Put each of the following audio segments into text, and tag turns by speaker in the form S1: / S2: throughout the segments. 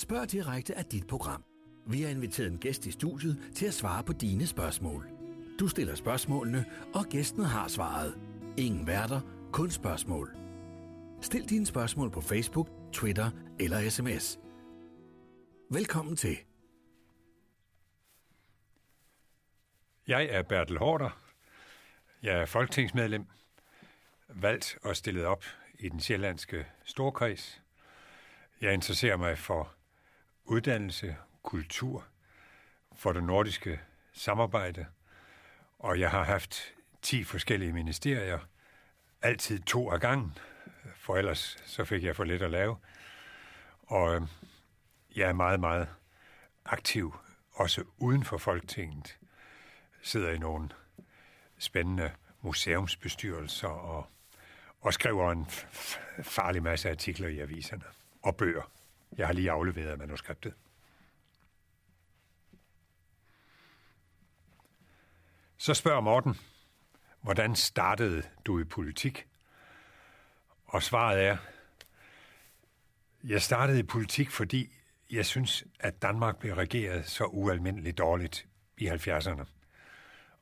S1: Spørg direkte af dit program. Vi har inviteret en gæst i studiet til at svare på dine spørgsmål. Du stiller spørgsmålene, og gæsten har svaret. Ingen værter, kun spørgsmål. Stil dine spørgsmål på Facebook, Twitter eller sms. Velkommen til.
S2: Jeg er Bertel Hårder. Jeg er folketingsmedlem, valgt og stillet op i den sjællandske storkreds. Jeg interesserer mig for uddannelse, kultur, for det nordiske samarbejde, og jeg har haft 10 forskellige ministerier, altid to af gangen, for ellers så fik jeg for lidt at lave. Og øhm, jeg er meget, meget aktiv, også uden for Folketinget. Sidder i nogle spændende museumsbestyrelser og, og skriver en farlig masse artikler i aviserne og bøger. Jeg har lige afleveret manuskriptet. Så spørger Morten, hvordan startede du i politik? Og svaret er, jeg startede i politik, fordi jeg synes, at Danmark blev regeret så ualmindeligt dårligt i 70'erne.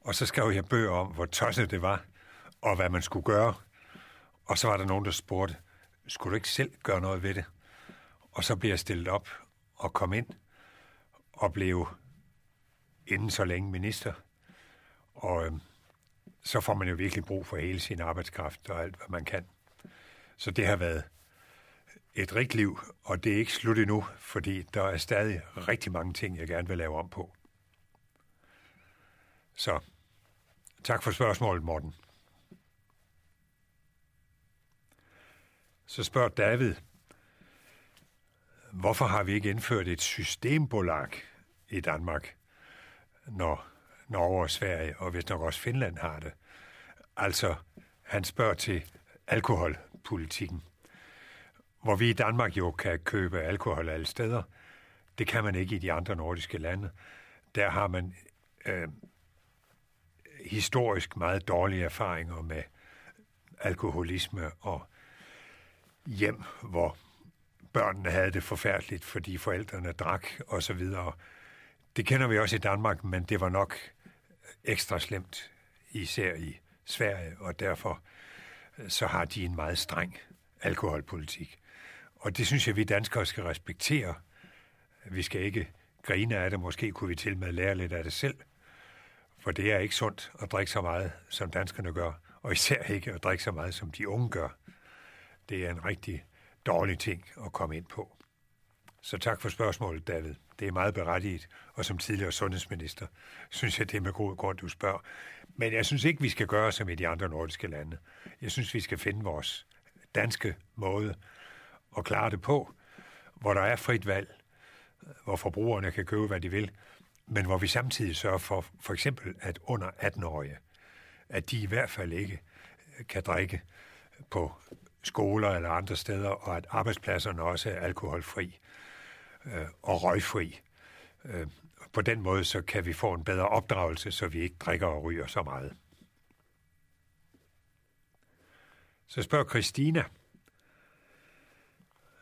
S2: Og så skrev jeg bøger om, hvor tosset det var, og hvad man skulle gøre. Og så var der nogen, der spurgte, skulle du ikke selv gøre noget ved det? Og så blev jeg stillet op og kom ind og blev inden så længe minister. Og øh, så får man jo virkelig brug for hele sin arbejdskraft og alt, hvad man kan. Så det har været et rigt liv, og det er ikke slut endnu, fordi der er stadig rigtig mange ting, jeg gerne vil lave om på. Så tak for spørgsmålet, Morten. Så spørger David, hvorfor har vi ikke indført et systembolag i Danmark, når Norge og Sverige, og hvis nok også Finland har det? Altså, han spørger til alkoholpolitikken. Hvor vi i Danmark jo kan købe alkohol alle steder, det kan man ikke i de andre nordiske lande. Der har man øh, historisk meget dårlige erfaringer med alkoholisme og hjem, hvor børnene havde det forfærdeligt, fordi forældrene drak og så videre. Det kender vi også i Danmark, men det var nok ekstra slemt, især i Sverige, og derfor øh, så har de en meget streng alkoholpolitik. Og det synes jeg, vi danskere skal respektere. Vi skal ikke grine af det, måske kunne vi til med lære lidt af det selv, for det er ikke sundt at drikke så meget, som danskerne gør, og især ikke at drikke så meget, som de unge gør. Det er en rigtig dårlig ting at komme ind på. Så tak for spørgsmålet, David. Det er meget berettiget, og som tidligere sundhedsminister synes jeg, det er med god grund, du spørger. Men jeg synes ikke, vi skal gøre som i de andre nordiske lande. Jeg synes, vi skal finde vores danske måde at klare det på, hvor der er frit valg, hvor forbrugerne kan købe, hvad de vil, men hvor vi samtidig sørger for, for eksempel, at under 18-årige, at de i hvert fald ikke kan drikke på skoler eller andre steder, og at arbejdspladserne også er alkoholfri øh, og røgfri. Øh, på den måde så kan vi få en bedre opdragelse, så vi ikke drikker og ryger så meget. Så spørger Christina,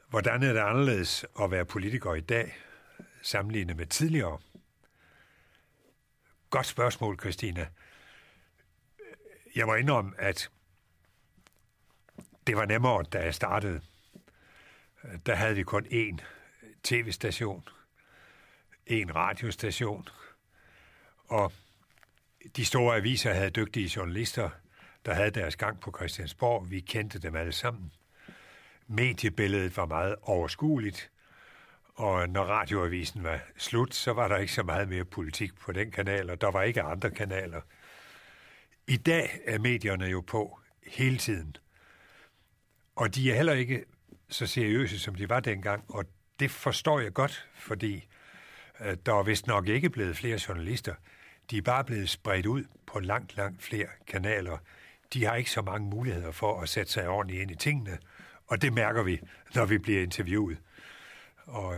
S2: hvordan er det anderledes at være politiker i dag, sammenlignet med tidligere? Godt spørgsmål, Christina. Jeg må indrømme, at det var nemmere, da jeg startede. Der havde vi kun én tv-station, en radiostation, og de store aviser havde dygtige journalister, der havde deres gang på Christiansborg. Vi kendte dem alle sammen. Mediebilledet var meget overskueligt, og når radioavisen var slut, så var der ikke så meget mere politik på den kanal, og der var ikke andre kanaler. I dag er medierne jo på hele tiden. Og de er heller ikke så seriøse, som de var dengang, og det forstår jeg godt, fordi øh, der er vist nok ikke blevet flere journalister. De er bare blevet spredt ud på langt, langt flere kanaler. De har ikke så mange muligheder for at sætte sig ordentligt ind i tingene, og det mærker vi, når vi bliver interviewet. Og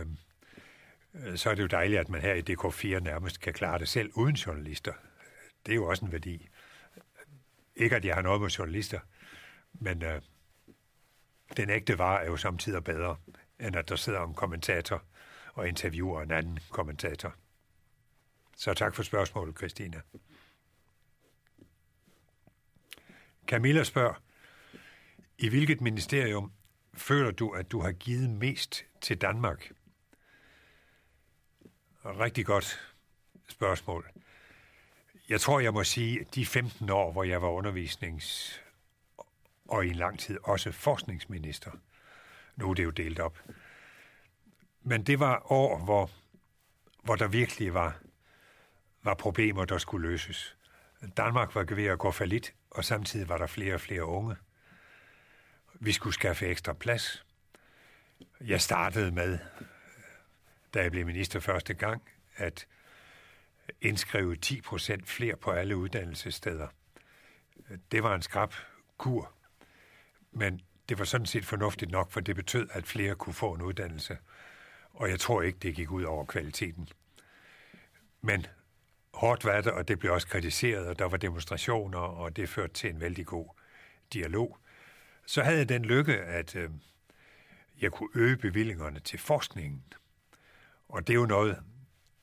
S2: øh, så er det jo dejligt, at man her i DK4 nærmest kan klare det selv uden journalister. Det er jo også en værdi. Ikke at jeg har noget med journalister, men øh, den ægte vare er jo samtidig bedre, end at der sidder en kommentator og interviewer en anden kommentator. Så tak for spørgsmålet, Christina. Camilla spørger, i hvilket ministerium føler du, at du har givet mest til Danmark? Rigtig godt spørgsmål. Jeg tror, jeg må sige, at de 15 år, hvor jeg var undervisnings- og i en lang tid også forskningsminister, nu er det jo delt op, men det var år, hvor, hvor der virkelig var, var problemer, der skulle løses. Danmark var ved at gå for lidt, og samtidig var der flere og flere unge. Vi skulle skaffe ekstra plads. Jeg startede med, da jeg blev minister første gang, at indskrive 10 procent flere på alle uddannelsessteder. Det var en skrab kur, men det var sådan set fornuftigt nok, for det betød, at flere kunne få en uddannelse. Og jeg tror ikke, det gik ud over kvaliteten. Men hårdt var det, og det blev også kritiseret, og der var demonstrationer, og det førte til en vældig god dialog. Så havde jeg den lykke, at øh, jeg kunne øge bevillingerne til forskningen. Og det er jo noget,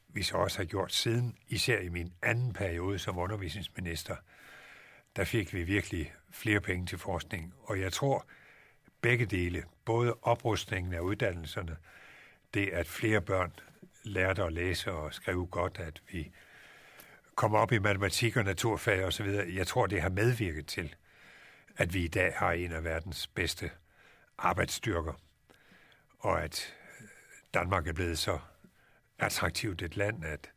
S2: vi så også har gjort siden, især i min anden periode som undervisningsminister. Der fik vi virkelig flere penge til forskning, og jeg tror, begge dele, både oprustningen af uddannelserne, det at flere børn lærte at læse og skrive godt, at vi kom op i matematik og naturfag osv., jeg tror, det har medvirket til, at vi i dag har en af verdens bedste arbejdsstyrker, og at Danmark er blevet så attraktivt et land, at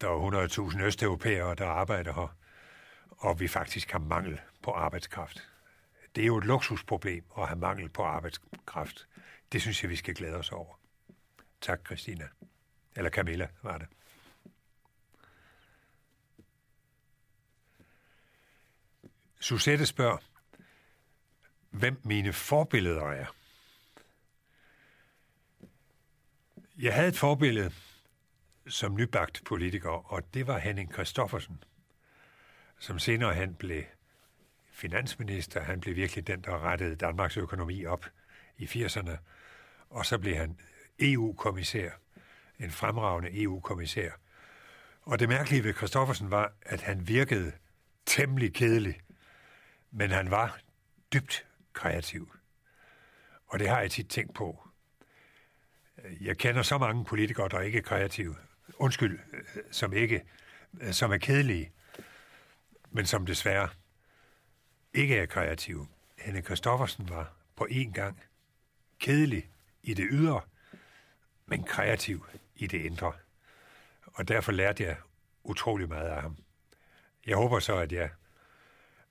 S2: der er 100.000 østeuropæere, der arbejder her, og vi faktisk har mangel på arbejdskraft. Det er jo et luksusproblem at have mangel på arbejdskraft. Det synes jeg, vi skal glæde os over. Tak, Christina. Eller Camilla, var det. Susette spørger, hvem mine forbilleder er. Jeg havde et forbillede som nybagt politiker, og det var Henning Kristoffersen, som senere han blev finansminister. Han blev virkelig den, der rettede Danmarks økonomi op i 80'erne. Og så blev han EU-kommissær, en fremragende EU-kommissær. Og det mærkelige ved Kristoffersen var, at han virkede temmelig kedelig, men han var dybt kreativ. Og det har jeg tit tænkt på. Jeg kender så mange politikere, der ikke er kreative. Undskyld, øh, som ikke, øh, som er kedelige, men som desværre ikke er kreative. Henne Kristoffersen var på en gang kedelig i det ydre, men kreativ i det indre. Og derfor lærte jeg utrolig meget af ham. Jeg håber så, at jeg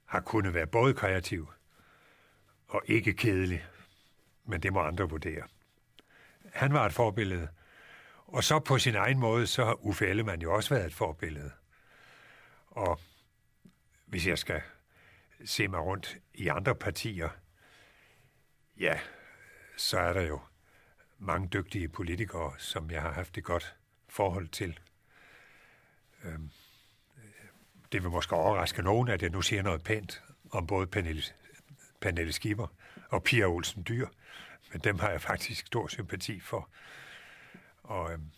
S2: har kunnet være både kreativ og ikke kedelig, men det må andre vurdere. Han var et forbillede, og så på sin egen måde, så har Uffe Ellemann jo også været et forbillede. Og hvis jeg skal se mig rundt i andre partier, ja, så er der jo mange dygtige politikere, som jeg har haft et godt forhold til. Øhm, det vil måske overraske nogen, at jeg nu siger noget pænt om både Pernille, Pernille Schieber og Pia Olsen Dyr, men dem har jeg faktisk stor sympati for. Og øhm,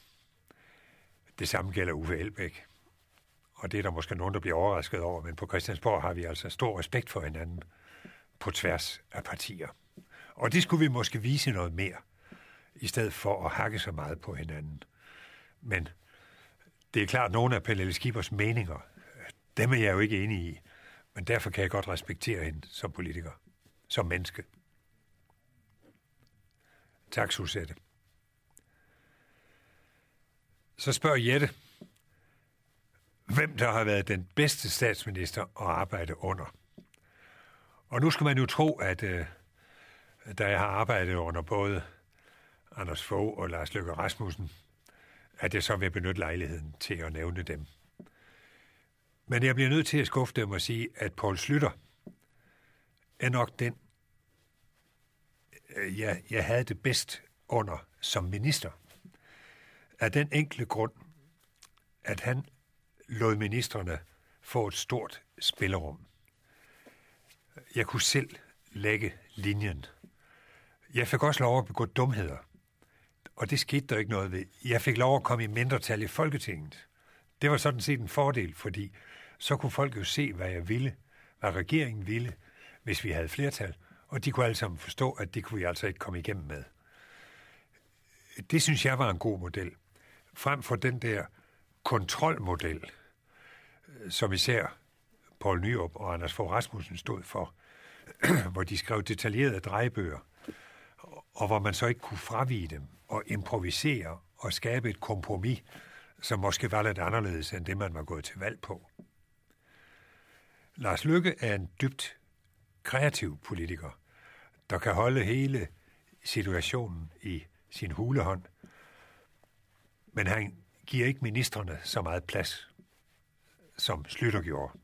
S2: det samme gælder Uffe Elbæk. Og det er der måske nogen, der bliver overrasket over, men på Christiansborg har vi altså stor respekt for hinanden på tværs af partier. Og det skulle vi måske vise noget mere, i stedet for at hakke så meget på hinanden. Men det er klart, at nogle af Pernille Skibers meninger, dem er jeg jo ikke enig i. Men derfor kan jeg godt respektere hende som politiker, som menneske. Tak, Susette. Så spørger Jette, hvem der har været den bedste statsminister at arbejde under. Og nu skal man jo tro, at øh, da jeg har arbejdet under både Anders Fogh og Lars Løkke Rasmussen, at jeg så vil benytte lejligheden til at nævne dem. Men jeg bliver nødt til at skuffe dem og sige, at Paul Slytter er nok den, øh, jeg, jeg havde det bedst under som minister. Af den enkle grund, at han lod ministerne få et stort spillerum. Jeg kunne selv lægge linjen. Jeg fik også lov at begå dumheder. og det skete der ikke noget ved. Jeg fik lov at komme i mindretal i Folketinget. Det var sådan set en fordel, fordi så kunne folk jo se, hvad jeg ville, hvad regeringen ville, hvis vi havde flertal, og de kunne alle sammen forstå, at det kunne vi altså ikke komme igennem med. Det synes jeg var en god model. Frem for den der kontrolmodel, som især Poul Nyrup og Anders Fogh Rasmussen stod for, hvor de skrev detaljerede drejebøger, og hvor man så ikke kunne fravige dem og improvisere og skabe et kompromis, som måske var lidt anderledes end det, man var gået til valg på. Lars Lykke er en dybt kreativ politiker, der kan holde hele situationen i sin hulehånd, men han giver ikke ministerne så meget plads, som Slytter gjorde.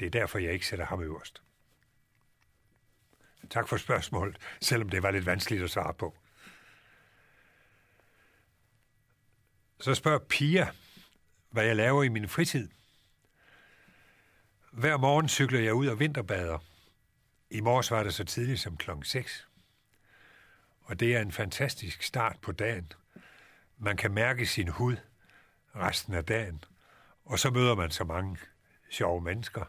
S2: Det er derfor, jeg ikke sætter ham øverst. Tak for spørgsmålet, selvom det var lidt vanskeligt at svare på. Så spørger Pia, hvad jeg laver i min fritid. Hver morgen cykler jeg ud og vinterbader. I morges var det så tidligt som klokken 6. Og det er en fantastisk start på dagen. Man kan mærke sin hud resten af dagen, og så møder man så mange sjove mennesker,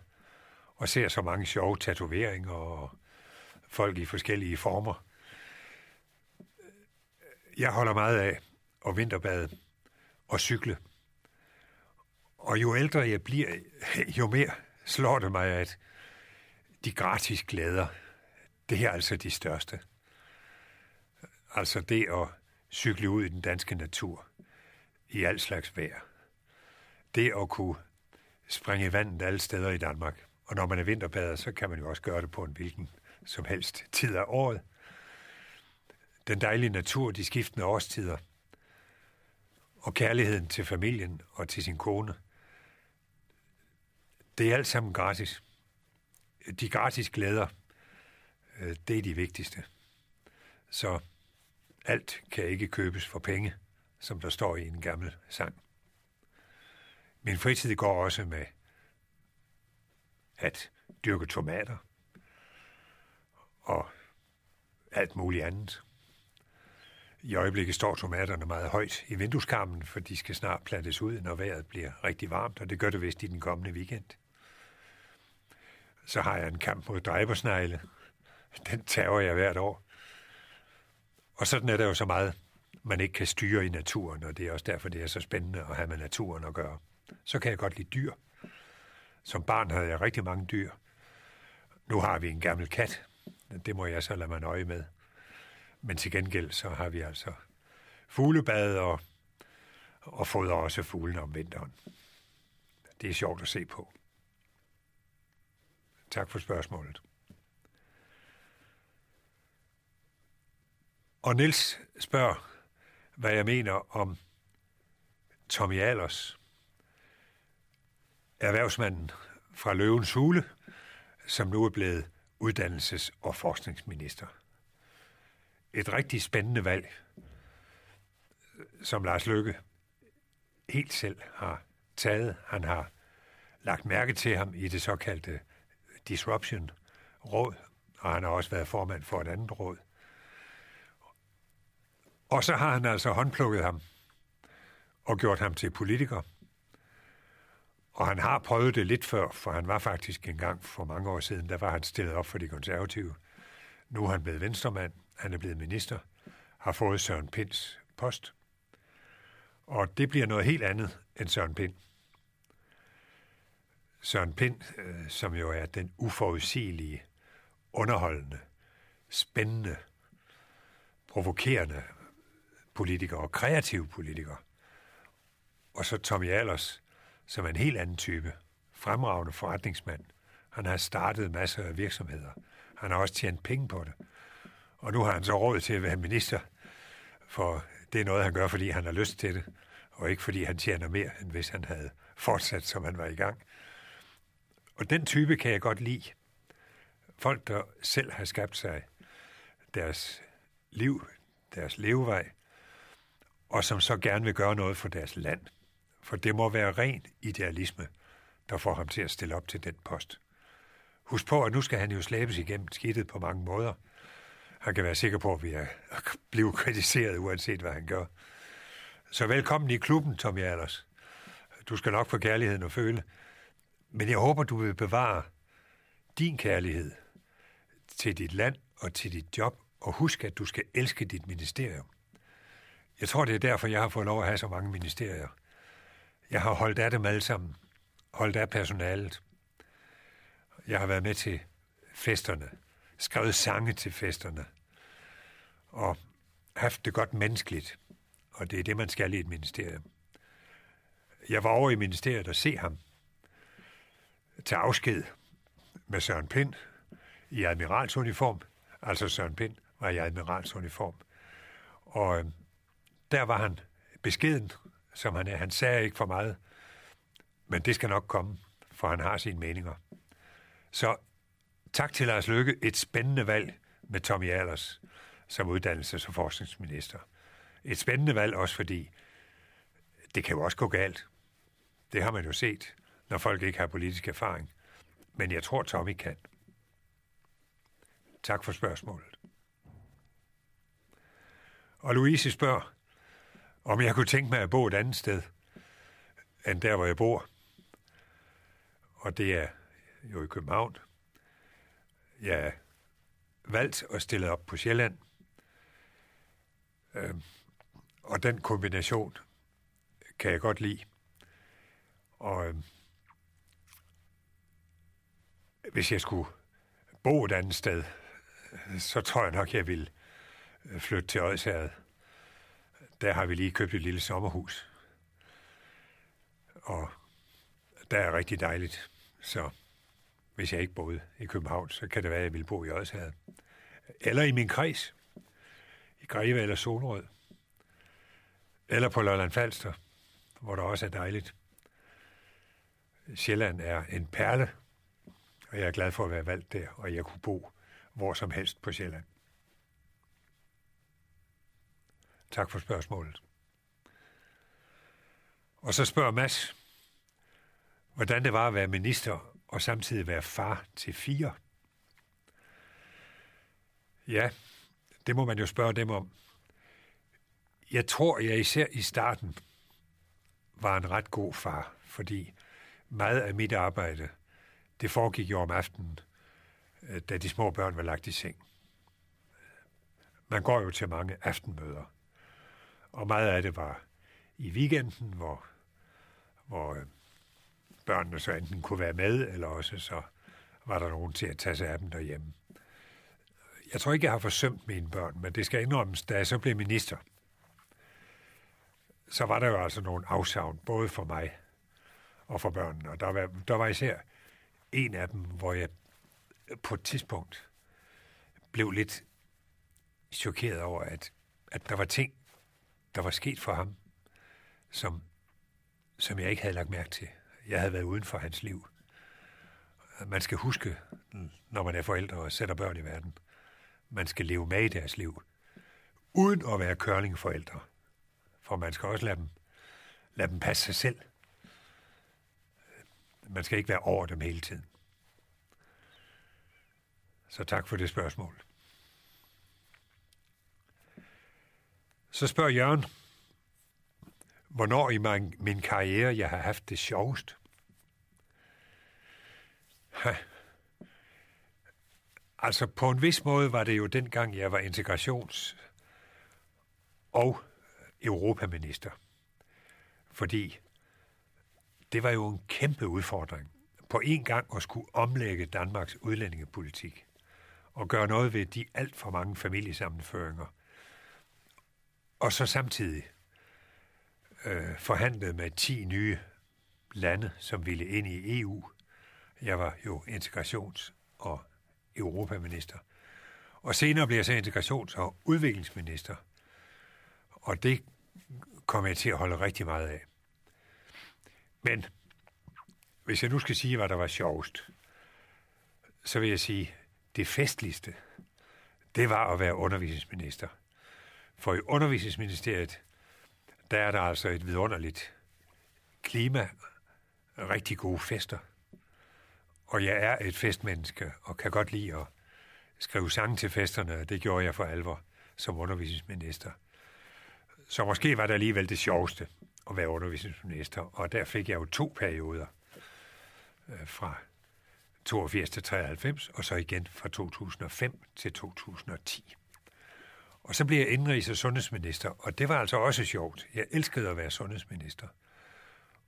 S2: og ser så mange sjove tatoveringer og folk i forskellige former. Jeg holder meget af at vinterbade og cykle. Og jo ældre jeg bliver, jo mere slår det mig, at de gratis glæder, det er altså de største. Altså det at cykle ud i den danske natur i al slags vejr. Det at kunne springe i vandet alle steder i Danmark. Og når man er vinterbader, så kan man jo også gøre det på en hvilken som helst tid af året. Den dejlige natur, de skiftende årstider, og kærligheden til familien og til sin kone. Det er alt sammen gratis. De gratis glæder, øh, det er de vigtigste. Så alt kan ikke købes for penge, som der står i en gammel sang. Min fritid går også med at dyrke tomater og alt muligt andet. I øjeblikket står tomaterne meget højt i vindueskarmen, for de skal snart plantes ud, når vejret bliver rigtig varmt, og det gør det vist i den kommende weekend. Så har jeg en kamp mod dræbersnegle. Den tager jeg hvert år. Og sådan er der jo så meget, man ikke kan styre i naturen, og det er også derfor, det er så spændende at have med naturen at gøre. Så kan jeg godt lide dyr. Som barn havde jeg rigtig mange dyr. Nu har vi en gammel kat. Det må jeg så lade mig nøje med. Men til gengæld så har vi altså fuglebad og, og fodrer også fuglene om vinteren. Det er sjovt at se på. Tak for spørgsmålet. Og Nils spørger, hvad jeg mener om Tommy Allers, erhvervsmanden fra Løvens Hule, som nu er blevet uddannelses- og forskningsminister et rigtig spændende valg, som Lars Lykke helt selv har taget. Han har lagt mærke til ham i det såkaldte Disruption-råd, og han har også været formand for et andet råd. Og så har han altså håndplukket ham og gjort ham til politiker. Og han har prøvet det lidt før, for han var faktisk engang for mange år siden, der var han stillet op for de konservative. Nu er han blevet venstremand, han er blevet minister, har fået Søren Pinds post. Og det bliver noget helt andet end Søren Pind. Søren Pind, øh, som jo er den uforudsigelige, underholdende, spændende, provokerende politiker og kreativ politiker. Og så Tommy Allers, som er en helt anden type, fremragende forretningsmand. Han har startet masser af virksomheder. Han har også tjent penge på det. Og nu har han så råd til at være minister, for det er noget, han gør, fordi han har lyst til det, og ikke fordi han tjener mere, end hvis han havde fortsat, som han var i gang. Og den type kan jeg godt lide. Folk, der selv har skabt sig deres liv, deres levevej, og som så gerne vil gøre noget for deres land. For det må være ren idealisme, der får ham til at stille op til den post. Husk på, at nu skal han jo slæbes igennem skidtet på mange måder – han kan være sikker på, at vi er blive kritiseret, uanset hvad han gør. Så velkommen i klubben, Tom Jallers. Du skal nok få kærligheden at føle. Men jeg håber, du vil bevare din kærlighed til dit land og til dit job, og husk, at du skal elske dit ministerium. Jeg tror, det er derfor, jeg har fået lov at have så mange ministerier. Jeg har holdt af dem alle sammen. Holdt af personalet. Jeg har været med til festerne. Skrevet sange til festerne. Og haft det godt menneskeligt. Og det er det, man skal i et ministerium. Jeg var over i ministeriet og se ham til afsked med Søren Pind i admiralsuniform. Altså Søren Pind var i admiralsuniform. Og øhm, der var han beskeden, som han er. Han sagde ikke for meget, men det skal nok komme, for han har sine meninger. Så tak til Lars Lykke. Et spændende valg med Tommy Allers som uddannelses- og forskningsminister. Et spændende valg også, fordi det kan jo også gå galt. Det har man jo set, når folk ikke har politisk erfaring. Men jeg tror, Tommy kan. Tak for spørgsmålet. Og Louise spørger, om jeg kunne tænke mig at bo et andet sted, end der, hvor jeg bor. Og det er jo i København. Jeg er valgt og stillet op på Sjælland. Øhm, og den kombination kan jeg godt lide. Og øhm, hvis jeg skulle bo et andet sted, så tror jeg nok, jeg vil øh, flytte til Odsherred. Der har vi lige købt et lille sommerhus. Og der er rigtig dejligt. Så hvis jeg ikke boede i København, så kan det være, at jeg vil bo i Odsherred. Eller i min kreds. I Greve eller Solrød. Eller på Lolland Falster, hvor der også er dejligt. Sjælland er en perle, og jeg er glad for at være valgt der, og jeg kunne bo hvor som helst på Sjælland. Tak for spørgsmålet. Og så spørger Mads, hvordan det var at være minister og samtidig være far til fire. Ja, det må man jo spørge dem om. Jeg tror, jeg især i starten var en ret god far, fordi meget af mit arbejde, det foregik jo om aftenen, øh, da de små børn var lagt i seng. Man går jo til mange aftenmøder, og meget af det var i weekenden, hvor, hvor øh, børnene så enten kunne være med, eller også så var der nogen til at tage sig af dem derhjemme. Jeg tror ikke, jeg har forsømt mine børn, men det skal indrømmes, da jeg så blev minister, så var der jo altså nogle afsavn, både for mig og for børnene. Og der var, der var især en af dem, hvor jeg på et tidspunkt blev lidt chokeret over, at, at der var ting, der var sket for ham, som, som jeg ikke havde lagt mærke til. Jeg havde været uden for hans liv. Man skal huske, når man er forældre og sætter børn i verden, man skal leve med i deres liv, uden at være kørlingforældre. For man skal også lade dem, lade dem passe sig selv. Man skal ikke være over dem hele tiden. Så tak for det spørgsmål. Så spørger Jørgen, hvornår i min, min karriere jeg har haft det sjovest. Ha. Altså på en vis måde var det jo dengang, jeg var integrations- og europaminister. Fordi det var jo en kæmpe udfordring på en gang at skulle omlægge Danmarks udlændingepolitik og gøre noget ved de alt for mange familiesammenføringer. Og så samtidig øh, forhandlet med 10 nye lande, som ville ind i EU. Jeg var jo integrations- og europaminister. Og senere blev jeg så integrations- og udviklingsminister. Og det kom jeg til at holde rigtig meget af. Men hvis jeg nu skal sige, hvad der var sjovest, så vil jeg sige, det festligste, det var at være undervisningsminister. For i undervisningsministeriet, der er der altså et vidunderligt klima, rigtig gode fester. Og jeg er et festmenneske og kan godt lide at skrive sange til festerne, det gjorde jeg for alvor som undervisningsminister. Så måske var det alligevel det sjoveste at være undervisningsminister, og der fik jeg jo to perioder øh, fra 82 til 93, og så igen fra 2005 til 2010. Og så blev jeg indrigs- og sundhedsminister, og det var altså også sjovt. Jeg elskede at være sundhedsminister.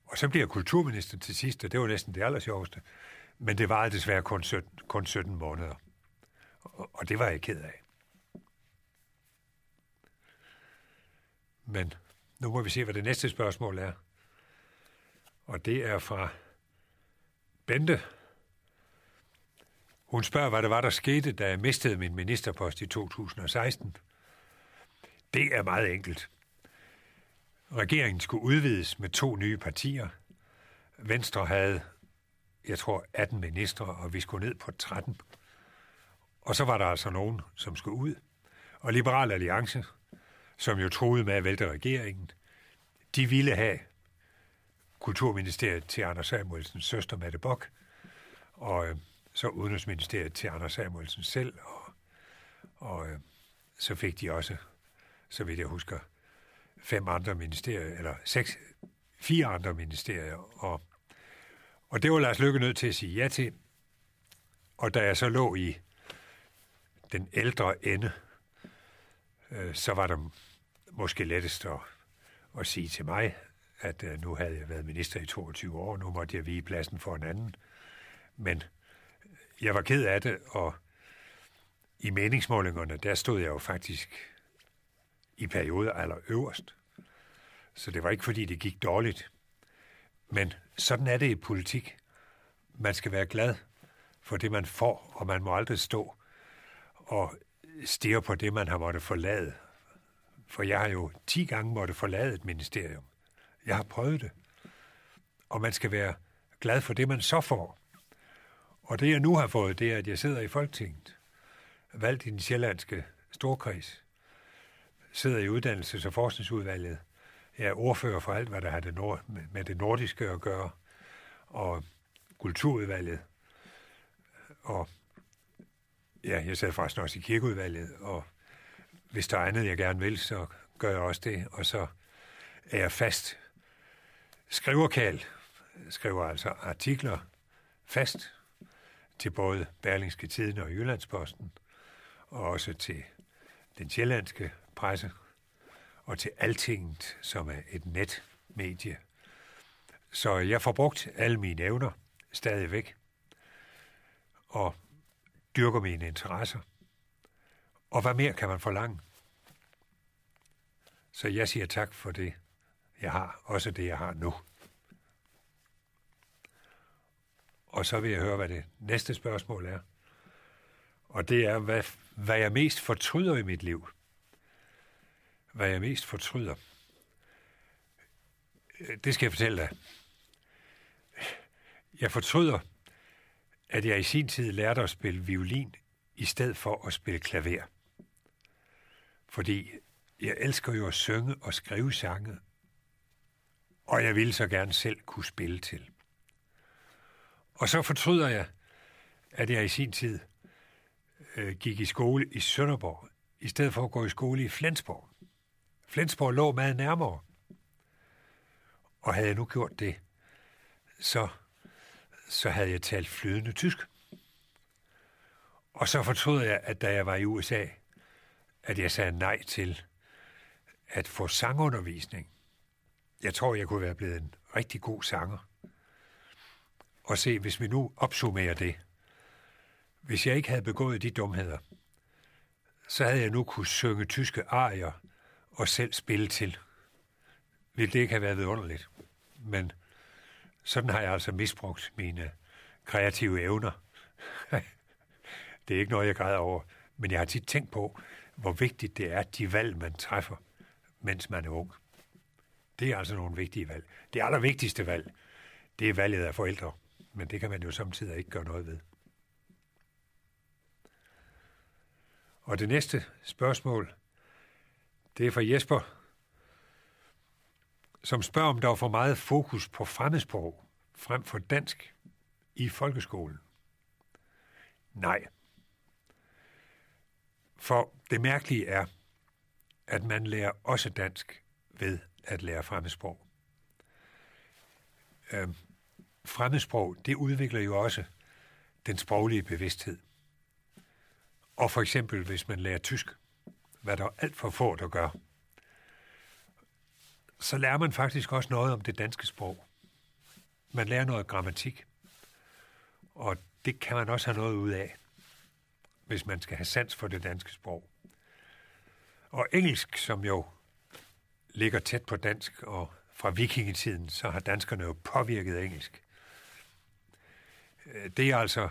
S2: Og så blev jeg kulturminister til sidst, og det var næsten det allersjoveste. Men det var desværre kun 17, kun 17 måneder. Og, og det var jeg ked af. Men nu må vi se, hvad det næste spørgsmål er. Og det er fra Bente. Hun spørger, hvad det var, der skete, da jeg mistede min ministerpost i 2016. Det er meget enkelt. Regeringen skulle udvides med to nye partier. Venstre havde, jeg tror, 18 ministre, og vi skulle ned på 13. Og så var der altså nogen, som skulle ud. Og Liberal Alliance, som jo troede med at vælte regeringen, de ville have Kulturministeriet til Anders Samuelsens søster Mette Bok, og øh, så Udenrigsministeriet til Anders Samuelsen selv, og, og øh, så fik de også, så vidt jeg husker, fem andre ministerier, eller seks, fire andre ministerier, og, og det var Lars Lykke nødt til at sige ja til, og da jeg så lå i den ældre ende, øh, så var det måske lettest at, at sige til mig, at øh, nu havde jeg været minister i 22 år, nu måtte jeg vige pladsen for en anden. Men jeg var ked af det, og i meningsmålingerne, der stod jeg jo faktisk i perioder allerøverst. Så det var ikke, fordi det gik dårligt. Men sådan er det i politik. Man skal være glad for det, man får, og man må aldrig stå og stige på det, man har måttet forlade. For jeg har jo 10 gange måtte forlade et ministerium. Jeg har prøvet det. Og man skal være glad for det, man så får. Og det, jeg nu har fået, det er, at jeg sidder i Folketinget, valgt i den sjællandske storkreds, sidder i uddannelses- og forskningsudvalget. Jeg er ordfører for alt, hvad der har det nord- med det nordiske at gøre, og kulturudvalget. Og ja, jeg sidder faktisk også i kirkeudvalget, og hvis der er andet, jeg gerne vil, så gør jeg også det. Og så er jeg fast skriverkal, skriver altså artikler fast til både Berlingske Tiden og Jyllandsposten, og også til den sjællandske presse, og til Altinget, som er et netmedie. Så jeg får brugt alle mine evner stadigvæk, og dyrker mine interesser. Og hvad mere kan man forlange? Så jeg siger tak for det, jeg har, også det, jeg har nu. Og så vil jeg høre, hvad det næste spørgsmål er. Og det er, hvad, hvad jeg mest fortryder i mit liv. Hvad jeg mest fortryder. Øh, det skal jeg fortælle dig. Jeg fortryder, at jeg i sin tid lærte at spille violin, i stedet for at spille klaver. Fordi jeg elsker jo at synge og skrive sange, og jeg ville så gerne selv kunne spille til. Og så fortryder jeg, at jeg i sin tid øh, gik i skole i Sønderborg, i stedet for at gå i skole i Flensborg. Flensborg lå meget nærmere. Og havde jeg nu gjort det, så, så havde jeg talt flydende tysk. Og så fortrød jeg, at da jeg var i USA, at jeg sagde nej til at få sangundervisning. Jeg tror, jeg kunne være blevet en rigtig god sanger. Og se, hvis vi nu opsummerer det. Hvis jeg ikke havde begået de dumheder, så havde jeg nu kunne synge tyske arier og selv spille til. Vil det ikke have været vidunderligt? Men sådan har jeg altså misbrugt mine kreative evner. det er ikke noget, jeg græder over. Men jeg har tit tænkt på, hvor vigtigt det er, de valg, man træffer, mens man er ung. Det er altså nogle vigtige valg. Det allervigtigste valg, det er valget af forældre. Men det kan man jo samtidig ikke gøre noget ved. Og det næste spørgsmål, det er fra Jesper, som spørger, om der var for meget fokus på fremmedsprog frem for dansk i folkeskolen. Nej. For det mærkelige er, at man lærer også dansk ved at lære fremmedsprog. Øh, fremmedsprog, det udvikler jo også den sproglige bevidsthed. Og for eksempel, hvis man lærer tysk, hvad der er alt for få, der gør, så lærer man faktisk også noget om det danske sprog. Man lærer noget grammatik, og det kan man også have noget ud af, hvis man skal have sans for det danske sprog. Og engelsk, som jo ligger tæt på dansk, og fra vikingetiden, så har danskerne jo påvirket engelsk. Øh, det er altså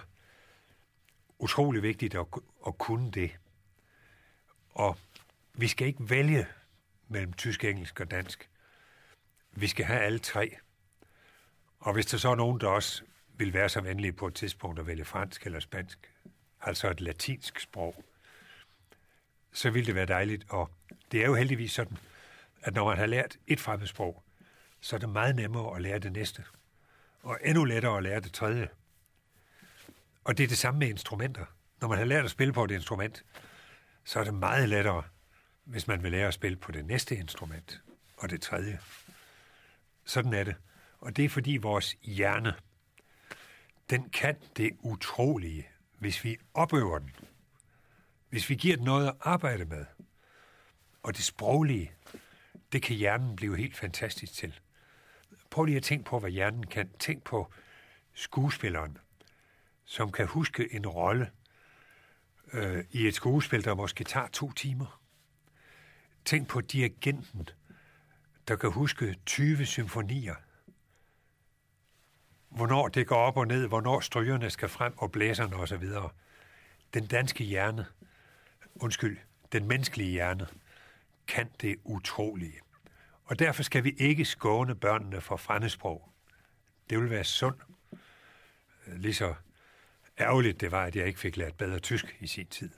S2: utrolig vigtigt at, at kunne det. Og vi skal ikke vælge mellem tysk, engelsk og dansk. Vi skal have alle tre. Og hvis der så er nogen, der også vil være så venlige på et tidspunkt at vælge fransk eller spansk, altså et latinsk sprog, så ville det være dejligt. Og det er jo heldigvis sådan, at når man har lært et fremmedsprog, så er det meget nemmere at lære det næste. Og endnu lettere at lære det tredje. Og det er det samme med instrumenter. Når man har lært at spille på et instrument, så er det meget lettere, hvis man vil lære at spille på det næste instrument og det tredje. Sådan er det. Og det er fordi vores hjerne, den kan det utrolige, hvis vi opøver den. Hvis vi giver den noget at arbejde med. Og det sproglige, det kan hjernen blive helt fantastisk til. Prøv lige at tænke på, hvad hjernen kan. Tænk på skuespilleren, som kan huske en rolle øh, i et skuespil, der måske tager to timer. Tænk på dirigenten, der kan huske 20 symfonier. Hvornår det går op og ned, hvornår strygerne skal frem og blæserne osv. Den danske hjerne, undskyld, den menneskelige hjerne, kan det utrolige. Og derfor skal vi ikke skåne børnene for fremmedsprog. Det vil være sundt. Øh, lige så ærgerligt det var, at jeg ikke fik lært bedre tysk i sin tid.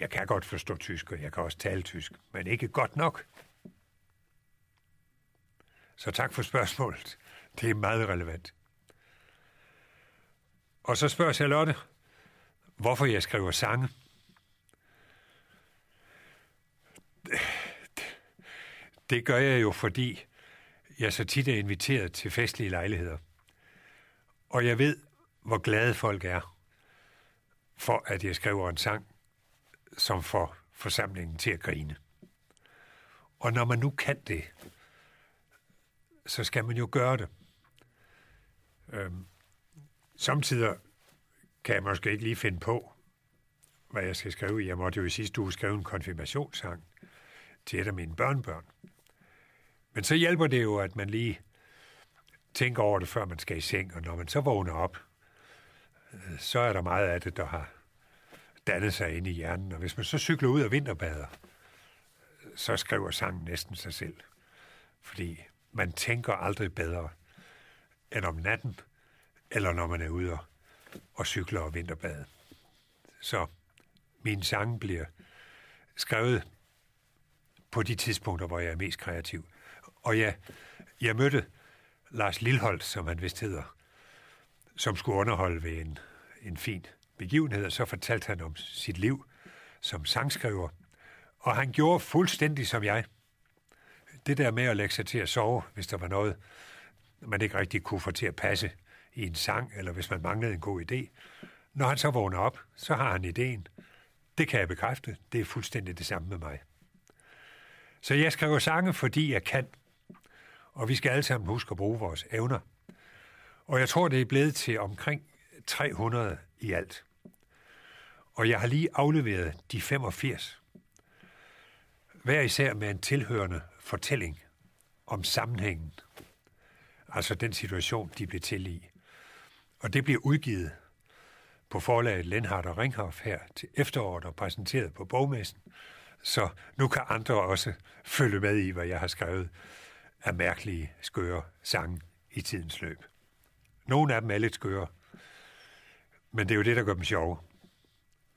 S2: Jeg kan godt forstå tysk, og jeg kan også tale tysk, men ikke godt nok. Så tak for spørgsmålet. Det er meget relevant. Og så spørger Charlotte, hvorfor jeg skriver sange. Det gør jeg jo, fordi jeg så tit er inviteret til festlige lejligheder. Og jeg ved, hvor glade folk er for, at jeg skriver en sang, som får forsamlingen til at grine. Og når man nu kan det, så skal man jo gøre det. Øhm, samtidig kan jeg måske ikke lige finde på, hvad jeg skal skrive. Jeg måtte jo i sidste uge skrive en konfirmationssang til et af mine børnebørn. Men så hjælper det jo, at man lige tænker over det, før man skal i seng, og når man så vågner op, så er der meget af det, der har dannet sig ind i hjernen. Og hvis man så cykler ud og vinterbader, så skriver sangen næsten sig selv. Fordi man tænker aldrig bedre end om natten, eller når man er ude og cykler og vinterbade. Så min sang bliver skrevet på de tidspunkter, hvor jeg er mest kreativ. Og ja, jeg mødte Lars Lilholdt, som han vist hedder, som skulle underholde ved en, en fin begivenhed, og så fortalte han om sit liv som sangskriver. Og han gjorde fuldstændig som jeg. Det der med at lægge sig til at sove, hvis der var noget, man ikke rigtig kunne få til at passe i en sang, eller hvis man manglede en god idé. Når han så vågner op, så har han ideen. Det kan jeg bekræfte. Det er fuldstændig det samme med mig. Så jeg skriver sange, fordi jeg kan. Og vi skal alle sammen huske at bruge vores evner. Og jeg tror, det er blevet til omkring 300 i alt. Og jeg har lige afleveret de 85. Hver især med en tilhørende fortælling om sammenhængen. Altså den situation, de blev til i. Og det bliver udgivet på forlaget Lenhardt og Ringhoff her til efteråret og præsenteret på bogmessen. Så nu kan andre også følge med i, hvad jeg har skrevet af mærkelige, skøre sange i tidens løb. Nogle af dem er lidt skøre, men det er jo det, der gør dem sjove.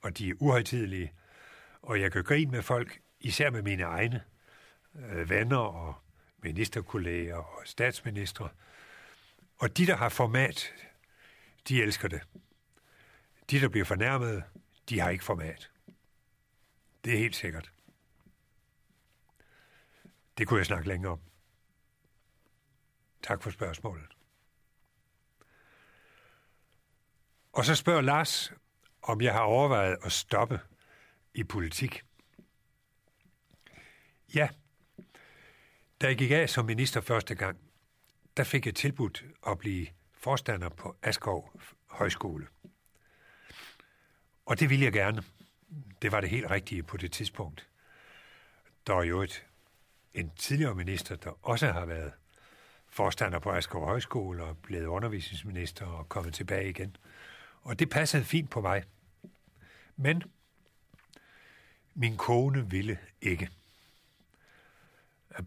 S2: Og de er uhøjtidelige, og jeg kan grine med folk, især med mine egne øh, venner og ministerkolleger og statsministre. Og de, der har format, de elsker det. De, der bliver fornærmet, de har ikke format. Det er helt sikkert. Det kunne jeg snakke længere om. Tak for spørgsmålet. Og så spørger Lars, om jeg har overvejet at stoppe i politik. Ja, da jeg gik af som minister første gang, der fik jeg tilbudt at blive forstander på Askov Højskole. Og det ville jeg gerne. Det var det helt rigtige på det tidspunkt. Der er jo et, en tidligere minister, der også har været forstander på Askov Højskole og blevet undervisningsminister og kommet tilbage igen. Og det passede fint på mig. Men min kone ville ikke.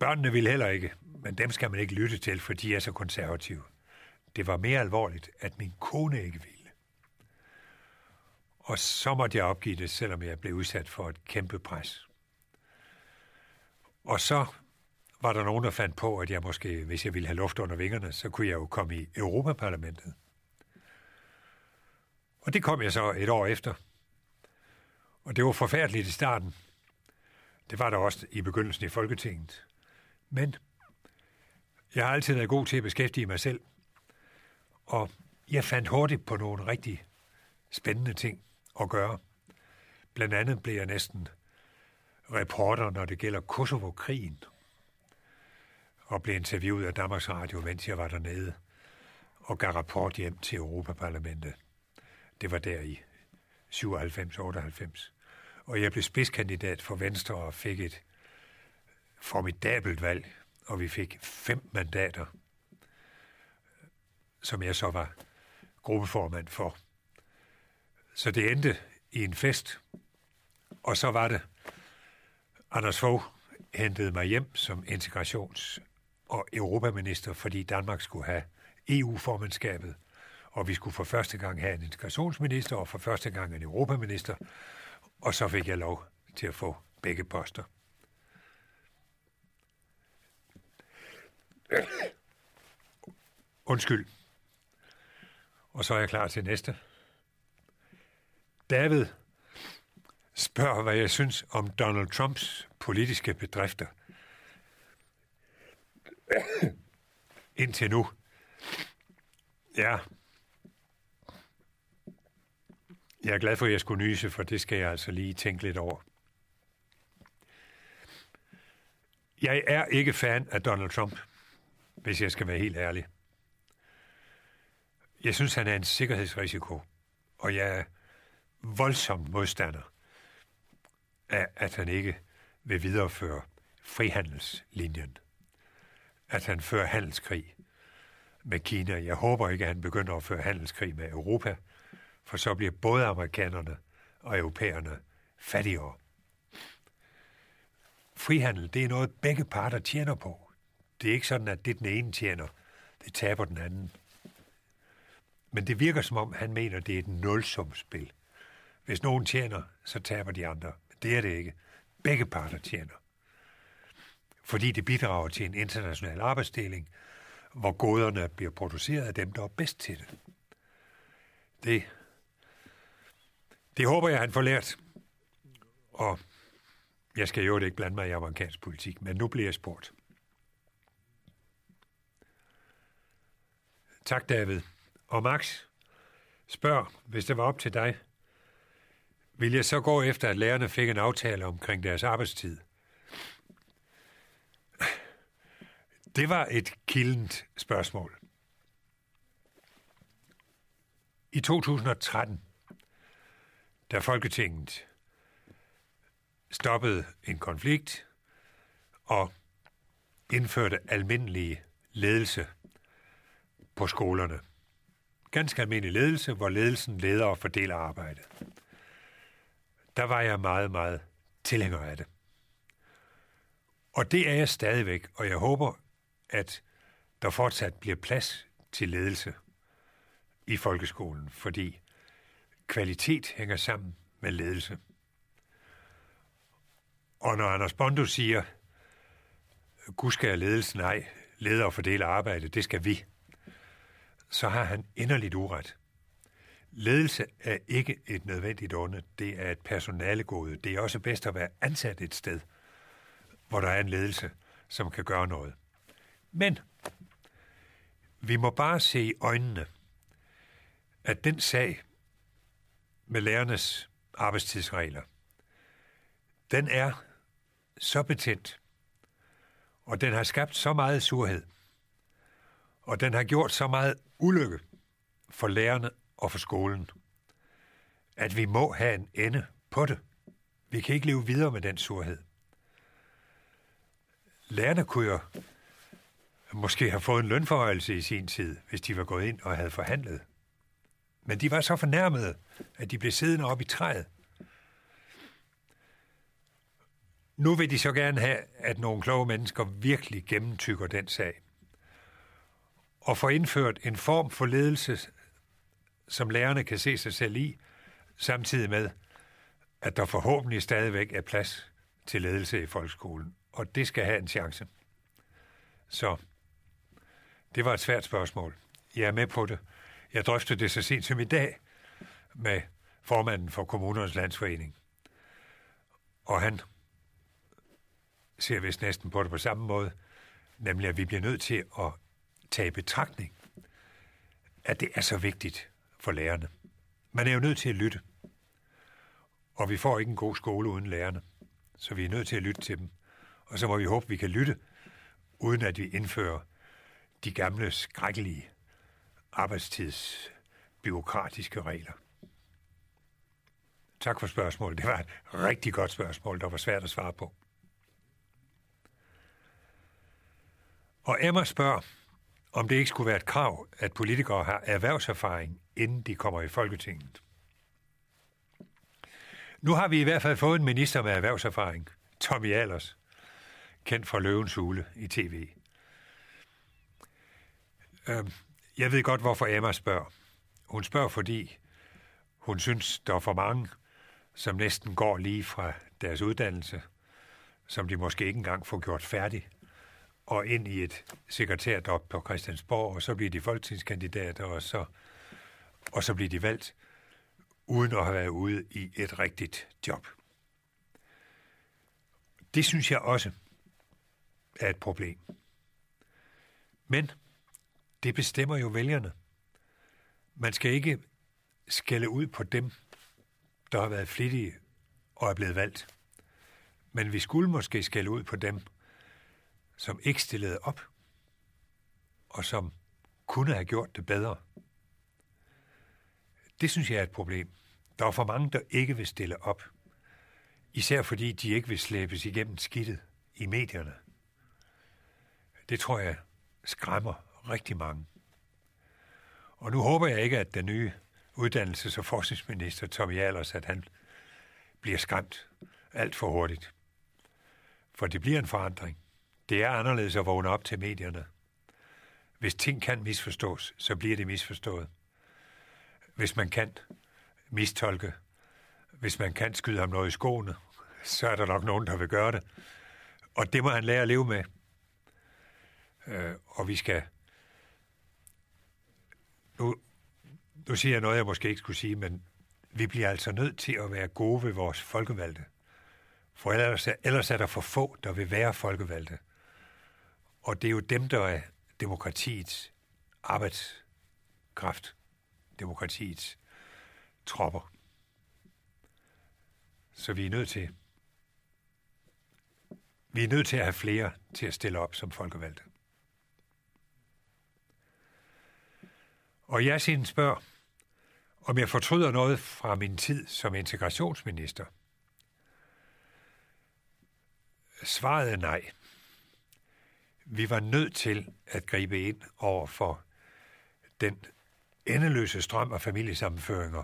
S2: Børnene ville heller ikke, men dem skal man ikke lytte til, for de er så konservative. Det var mere alvorligt, at min kone ikke ville. Og så måtte jeg opgive det, selvom jeg blev udsat for et kæmpe pres. Og så var der nogen, der fandt på, at jeg måske, hvis jeg ville have luft under vingerne, så kunne jeg jo komme i Europaparlamentet. Og det kom jeg så et år efter. Og det var forfærdeligt i starten. Det var der også i begyndelsen i Folketinget. Men jeg har altid været god til at beskæftige mig selv. Og jeg fandt hurtigt på nogle rigtig spændende ting at gøre. Blandt andet blev jeg næsten reporter, når det gælder Kosovo-krigen. Og blev interviewet af Danmarks Radio, mens jeg var dernede. Og gav rapport hjem til Europaparlamentet. Det var der i 97-98. Og jeg blev spidskandidat for Venstre og fik et formidabelt valg, og vi fik fem mandater, som jeg så var gruppeformand for. Så det endte i en fest, og så var det, Anders Fogh hentede mig hjem som integrations- og europaminister, fordi Danmark skulle have EU-formandskabet, og vi skulle for første gang have en integrationsminister, og for første gang en europaminister, og så fik jeg lov til at få begge poster. Undskyld. Og så er jeg klar til næste. David spørger, hvad jeg synes om Donald Trumps politiske bedrifter. Indtil nu. Ja. Jeg er glad for, at jeg skulle nyse, for det skal jeg altså lige tænke lidt over. Jeg er ikke fan af Donald Trump hvis jeg skal være helt ærlig. Jeg synes, han er en sikkerhedsrisiko, og jeg er voldsom modstander af, at han ikke vil videreføre frihandelslinjen. At han fører handelskrig med Kina. Jeg håber ikke, at han begynder at føre handelskrig med Europa, for så bliver både amerikanerne og europæerne fattigere. Frihandel, det er noget, begge parter tjener på. Det er ikke sådan, at det den ene tjener, det taber den anden. Men det virker som om, han mener, det er et nulsumspil. Hvis nogen tjener, så taber de andre. Men det er det ikke. Begge parter tjener. Fordi det bidrager til en international arbejdsdeling, hvor goderne bliver produceret af dem, der er bedst til det. Det, det håber jeg, han får lært. Og jeg skal jo ikke blande mig i amerikansk politik, men nu bliver jeg spurgt. Tak, David. Og Max, spørg, hvis det var op til dig, vil jeg så gå efter, at lærerne fik en aftale omkring deres arbejdstid? Det var et kildent spørgsmål. I 2013, da Folketinget stoppede en konflikt og indførte almindelig ledelse på skolerne. Ganske almindelig ledelse, hvor ledelsen leder og fordeler arbejdet. Der var jeg meget, meget tilhænger af det. Og det er jeg stadigvæk, og jeg håber, at der fortsat bliver plads til ledelse i folkeskolen, fordi kvalitet hænger sammen med ledelse. Og når Anders Bondo siger, gud skal ledelsen nej, leder og fordeler arbejde, det skal vi, så har han inderligt uret. Ledelse er ikke et nødvendigt onde, det er et personalegode. Det er også bedst at være ansat et sted, hvor der er en ledelse, som kan gøre noget. Men vi må bare se i øjnene, at den sag med lærernes arbejdstidsregler, den er så betændt, og den har skabt så meget surhed, og den har gjort så meget ulykke for lærerne og for skolen, at vi må have en ende på det. Vi kan ikke leve videre med den surhed. Lærerne kunne jo måske have fået en lønforhøjelse i sin tid, hvis de var gået ind og havde forhandlet. Men de var så fornærmede, at de blev siddende op i træet. Nu vil de så gerne have, at nogle kloge mennesker virkelig gennemtykker den sag. Og få indført en form for ledelse, som lærerne kan se sig selv i, samtidig med, at der forhåbentlig stadigvæk er plads til ledelse i folkeskolen. Og det skal have en chance. Så det var et svært spørgsmål. Jeg er med på det. Jeg drøftede det så sent som i dag med formanden for kommunernes landsforening. Og han ser vist næsten på det på samme måde, nemlig at vi bliver nødt til at tage i betragtning, at det er så vigtigt for lærerne. Man er jo nødt til at lytte. Og vi får ikke en god skole uden lærerne. Så vi er nødt til at lytte til dem. Og så må vi håbe, at vi kan lytte, uden at vi indfører de gamle, skrækkelige arbejdstidsbyråkratiske regler. Tak for spørgsmålet. Det var et rigtig godt spørgsmål, der var svært at svare på. Og Emma spørger, om det ikke skulle være et krav, at politikere har erhvervserfaring, inden de kommer i Folketinget. Nu har vi i hvert fald fået en minister med erhvervserfaring, Tommy Allers, kendt fra Løvens Hule i tv. Øhm, jeg ved godt, hvorfor Emma spørger. Hun spørger, fordi hun synes, der er for mange, som næsten går lige fra deres uddannelse, som de måske ikke engang får gjort færdig, og ind i et sekretærjob på Christiansborg, og så bliver de folketingskandidater, og så, og så bliver de valgt, uden at have været ude i et rigtigt job. Det synes jeg også er et problem. Men det bestemmer jo vælgerne. Man skal ikke skælde ud på dem, der har været flittige og er blevet valgt. Men vi skulle måske skælde ud på dem, som ikke stillede op, og som kunne have gjort det bedre. Det synes jeg er et problem. Der er for mange, der ikke vil stille op. Især fordi de ikke vil slæbes igennem skidtet i medierne. Det tror jeg skræmmer rigtig mange. Og nu håber jeg ikke, at den nye uddannelses- og forskningsminister Tommy Allers, at han bliver skræmt alt for hurtigt. For det bliver en forandring. Det er anderledes at vågne op til medierne. Hvis ting kan misforstås, så bliver det misforstået. Hvis man kan mistolke, hvis man kan skyde ham noget i skoene, så er der nok nogen, der vil gøre det. Og det må han lære at leve med. Øh, og vi skal nu, nu siger jeg noget, jeg måske ikke skulle sige, men vi bliver altså nødt til at være gode ved vores folkevalgte. For ellers, ellers er der for få, der vil være folkevalgte. Og det er jo dem, der er demokratiets arbejdskraft, demokratiets tropper. Så vi er nødt til vi er nødt til at have flere til at stille op som folkevalgte. Og Yasin spørger, om jeg fortryder noget fra min tid som integrationsminister. Svaret er nej. Vi var nødt til at gribe ind over for den endeløse strøm af familiesammenføringer,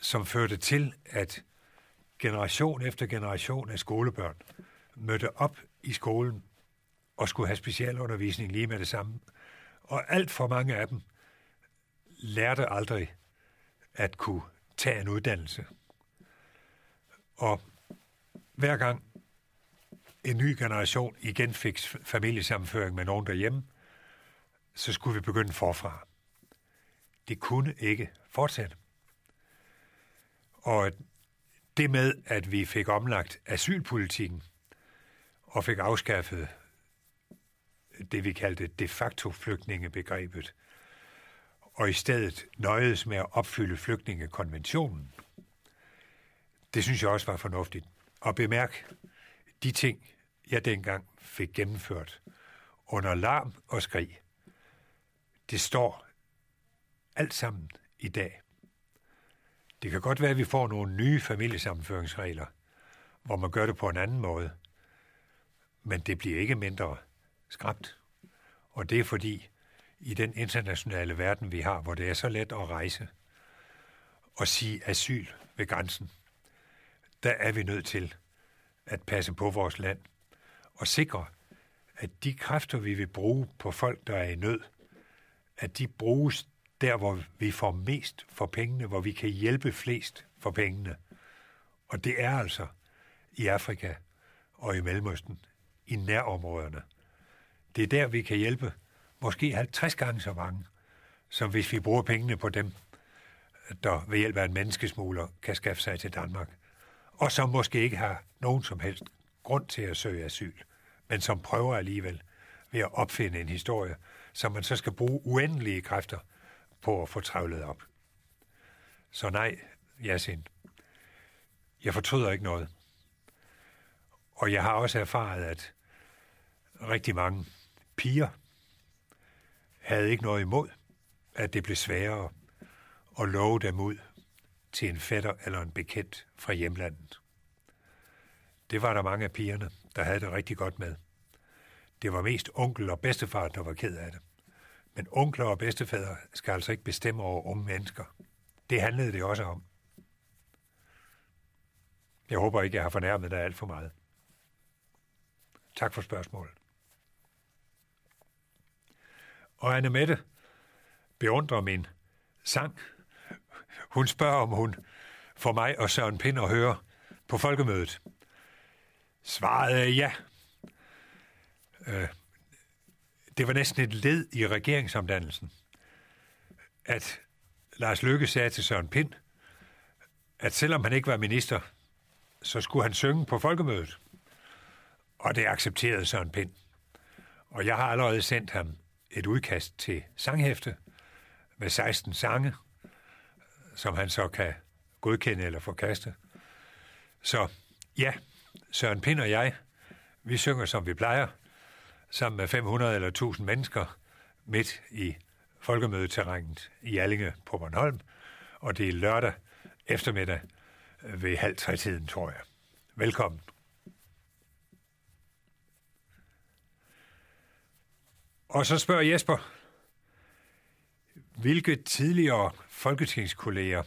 S2: som førte til, at generation efter generation af skolebørn mødte op i skolen og skulle have specialundervisning lige med det samme, og alt for mange af dem lærte aldrig at kunne tage en uddannelse. Og hver gang en ny generation igen fik familiesammenføring med nogen derhjemme, så skulle vi begynde forfra. Det kunne ikke fortsætte. Og det med, at vi fik omlagt asylpolitikken og fik afskaffet det, vi kaldte de facto flygtningebegrebet, og i stedet nøjedes med at opfylde flygtningekonventionen, det synes jeg også var fornuftigt. Og bemærk, de ting, jeg dengang fik gennemført under larm og skrig, det står alt sammen i dag. Det kan godt være, at vi får nogle nye familiesammenføringsregler, hvor man gør det på en anden måde, men det bliver ikke mindre skræmt. Og det er fordi, i den internationale verden, vi har, hvor det er så let at rejse og sige asyl ved grænsen, der er vi nødt til at passe på vores land og sikre, at de kræfter, vi vil bruge på folk, der er i nød, at de bruges der, hvor vi får mest for pengene, hvor vi kan hjælpe flest for pengene. Og det er altså i Afrika og i Mellemøsten, i nærområderne. Det er der, vi kan hjælpe måske 50 gange så mange, som hvis vi bruger pengene på dem, der ved hjælp af en menneskesmugler kan skaffe sig til Danmark, og som måske ikke har nogen som helst grund til at søge asyl, men som prøver alligevel ved at opfinde en historie, som man så skal bruge uendelige kræfter på at få travlet op. Så nej, Yasin, jeg fortryder ikke noget. Og jeg har også erfaret, at rigtig mange piger havde ikke noget imod, at det blev sværere at love dem ud til en fætter eller en bekendt fra hjemlandet. Det var der mange af pigerne, der havde det rigtig godt med. Det var mest onkel og bedstefar, der var ked af det. Men onkler og bedstefædre skal altså ikke bestemme over unge mennesker. Det handlede det også om. Jeg håber ikke, jeg har fornærmet dig alt for meget. Tak for spørgsmålet. Og Anne Mette beundrer min sang. Hun spørger, om hun får mig og Søren Pind at høre på folkemødet. Svaret er ja. Øh, det var næsten et led i regeringsomdannelsen, at Lars Løkke sagde til Søren Pind, at selvom han ikke var minister, så skulle han synge på folkemødet. Og det accepterede Søren Pind. Og jeg har allerede sendt ham et udkast til sanghæfte med 16 sange, som han så kan godkende eller forkaste. Så ja, Søren Pind og jeg, vi synger som vi plejer, sammen med 500 eller 1000 mennesker midt i folkemødeterrænet i Allinge på Bornholm, og det er lørdag eftermiddag ved halv tre tiden, tror jeg. Velkommen. Og så spørger Jesper, hvilke tidligere folketingskolleger,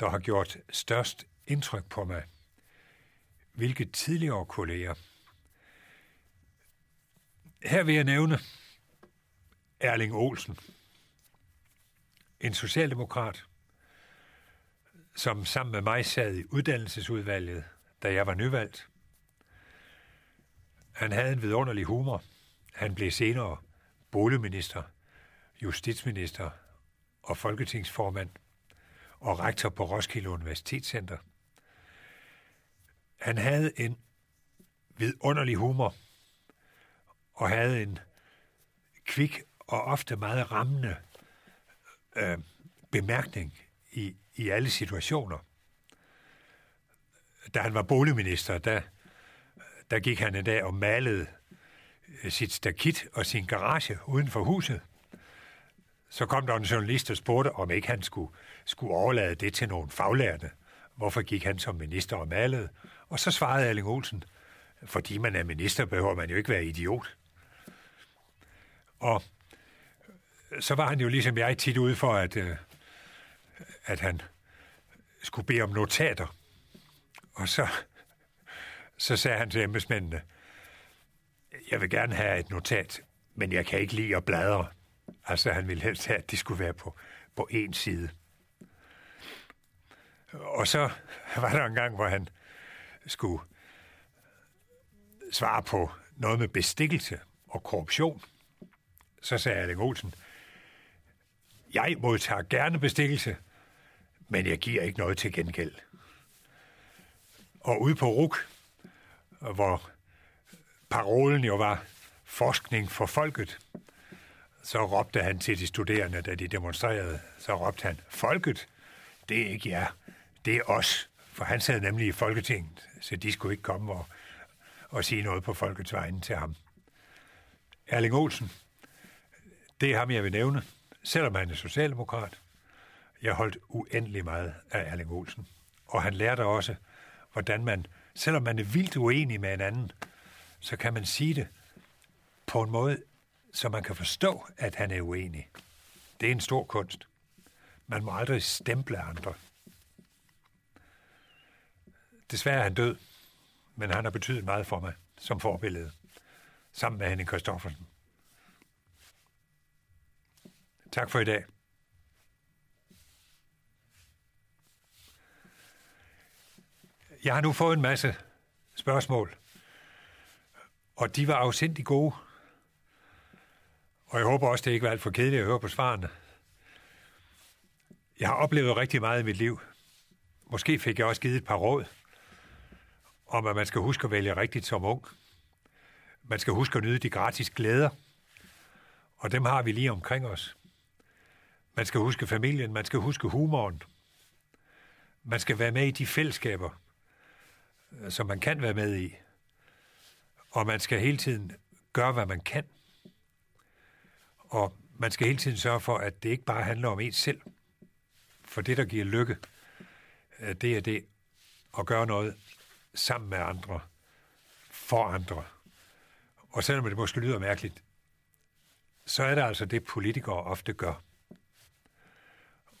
S2: der har gjort størst indtryk på mig? Hvilke tidligere kolleger? Her vil jeg nævne Erling Olsen, en socialdemokrat, som sammen med mig sad i uddannelsesudvalget, da jeg var nyvalgt. Han havde en vidunderlig humor. Han blev senere boligminister, justitsminister og folketingsformand og rektor på Roskilde Universitetscenter. Han havde en vidunderlig humor – og havde en kvik og ofte meget rammende øh, bemærkning i, i alle situationer. Da han var boligminister, der, der gik han en dag og malede sit stakit og sin garage uden for huset. Så kom der en journalist og spurgte, om ikke han skulle, skulle overlade det til nogle faglærte. Hvorfor gik han som minister og malede? Og så svarede Erling Olsen, fordi man er minister, behøver man jo ikke være idiot. Og så var han jo ligesom jeg tit ude for, at, øh, at han skulle bede om notater. Og så, så sagde han til embedsmændene, jeg vil gerne have et notat, men jeg kan ikke lide at bladre. Altså han ville helst have, at det skulle være på, på én side. Og så var der en gang, hvor han skulle svare på noget med bestikkelse og korruption – så sagde Erling Olsen, Jeg modtager gerne bestikkelse, men jeg giver ikke noget til gengæld. Og ude på RUK, hvor parolen jo var forskning for folket, så råbte han til de studerende, da de demonstrerede, så råbte han, folket, det er ikke jer, det er os. For han sad nemlig i Folketinget, så de skulle ikke komme og, og sige noget på folkets vegne til ham. Erling Olsen, det er ham, jeg vil nævne, selvom han er socialdemokrat. Jeg holdt uendelig meget af Erling Olsen. Og han lærte også, hvordan man, selvom man er vildt uenig med en anden, så kan man sige det på en måde, så man kan forstå, at han er uenig. Det er en stor kunst. Man må aldrig stemple andre. Desværre er han død, men han har betydet meget for mig som forbillede, sammen med Henning Kristoffersen. Tak for i dag. Jeg har nu fået en masse spørgsmål, og de var afsindig gode. Og jeg håber også, det ikke var alt for kedeligt at høre på svarene. Jeg har oplevet rigtig meget i mit liv. Måske fik jeg også givet et par råd om, at man skal huske at vælge rigtigt som ung. Man skal huske at nyde de gratis glæder, og dem har vi lige omkring os. Man skal huske familien, man skal huske humoren. Man skal være med i de fællesskaber, som man kan være med i. Og man skal hele tiden gøre, hvad man kan. Og man skal hele tiden sørge for, at det ikke bare handler om ens selv. For det, der giver lykke, øh, det er det at gøre noget sammen med andre, for andre. Og selvom det måske lyder mærkeligt, så er det altså det, politikere ofte gør.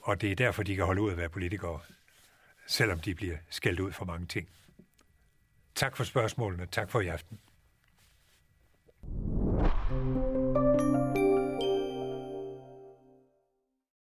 S2: Og det er derfor, de kan holde ud at være politikere, selvom de bliver skældt ud for mange ting. Tak for spørgsmålene. Tak for i aften. Thank you.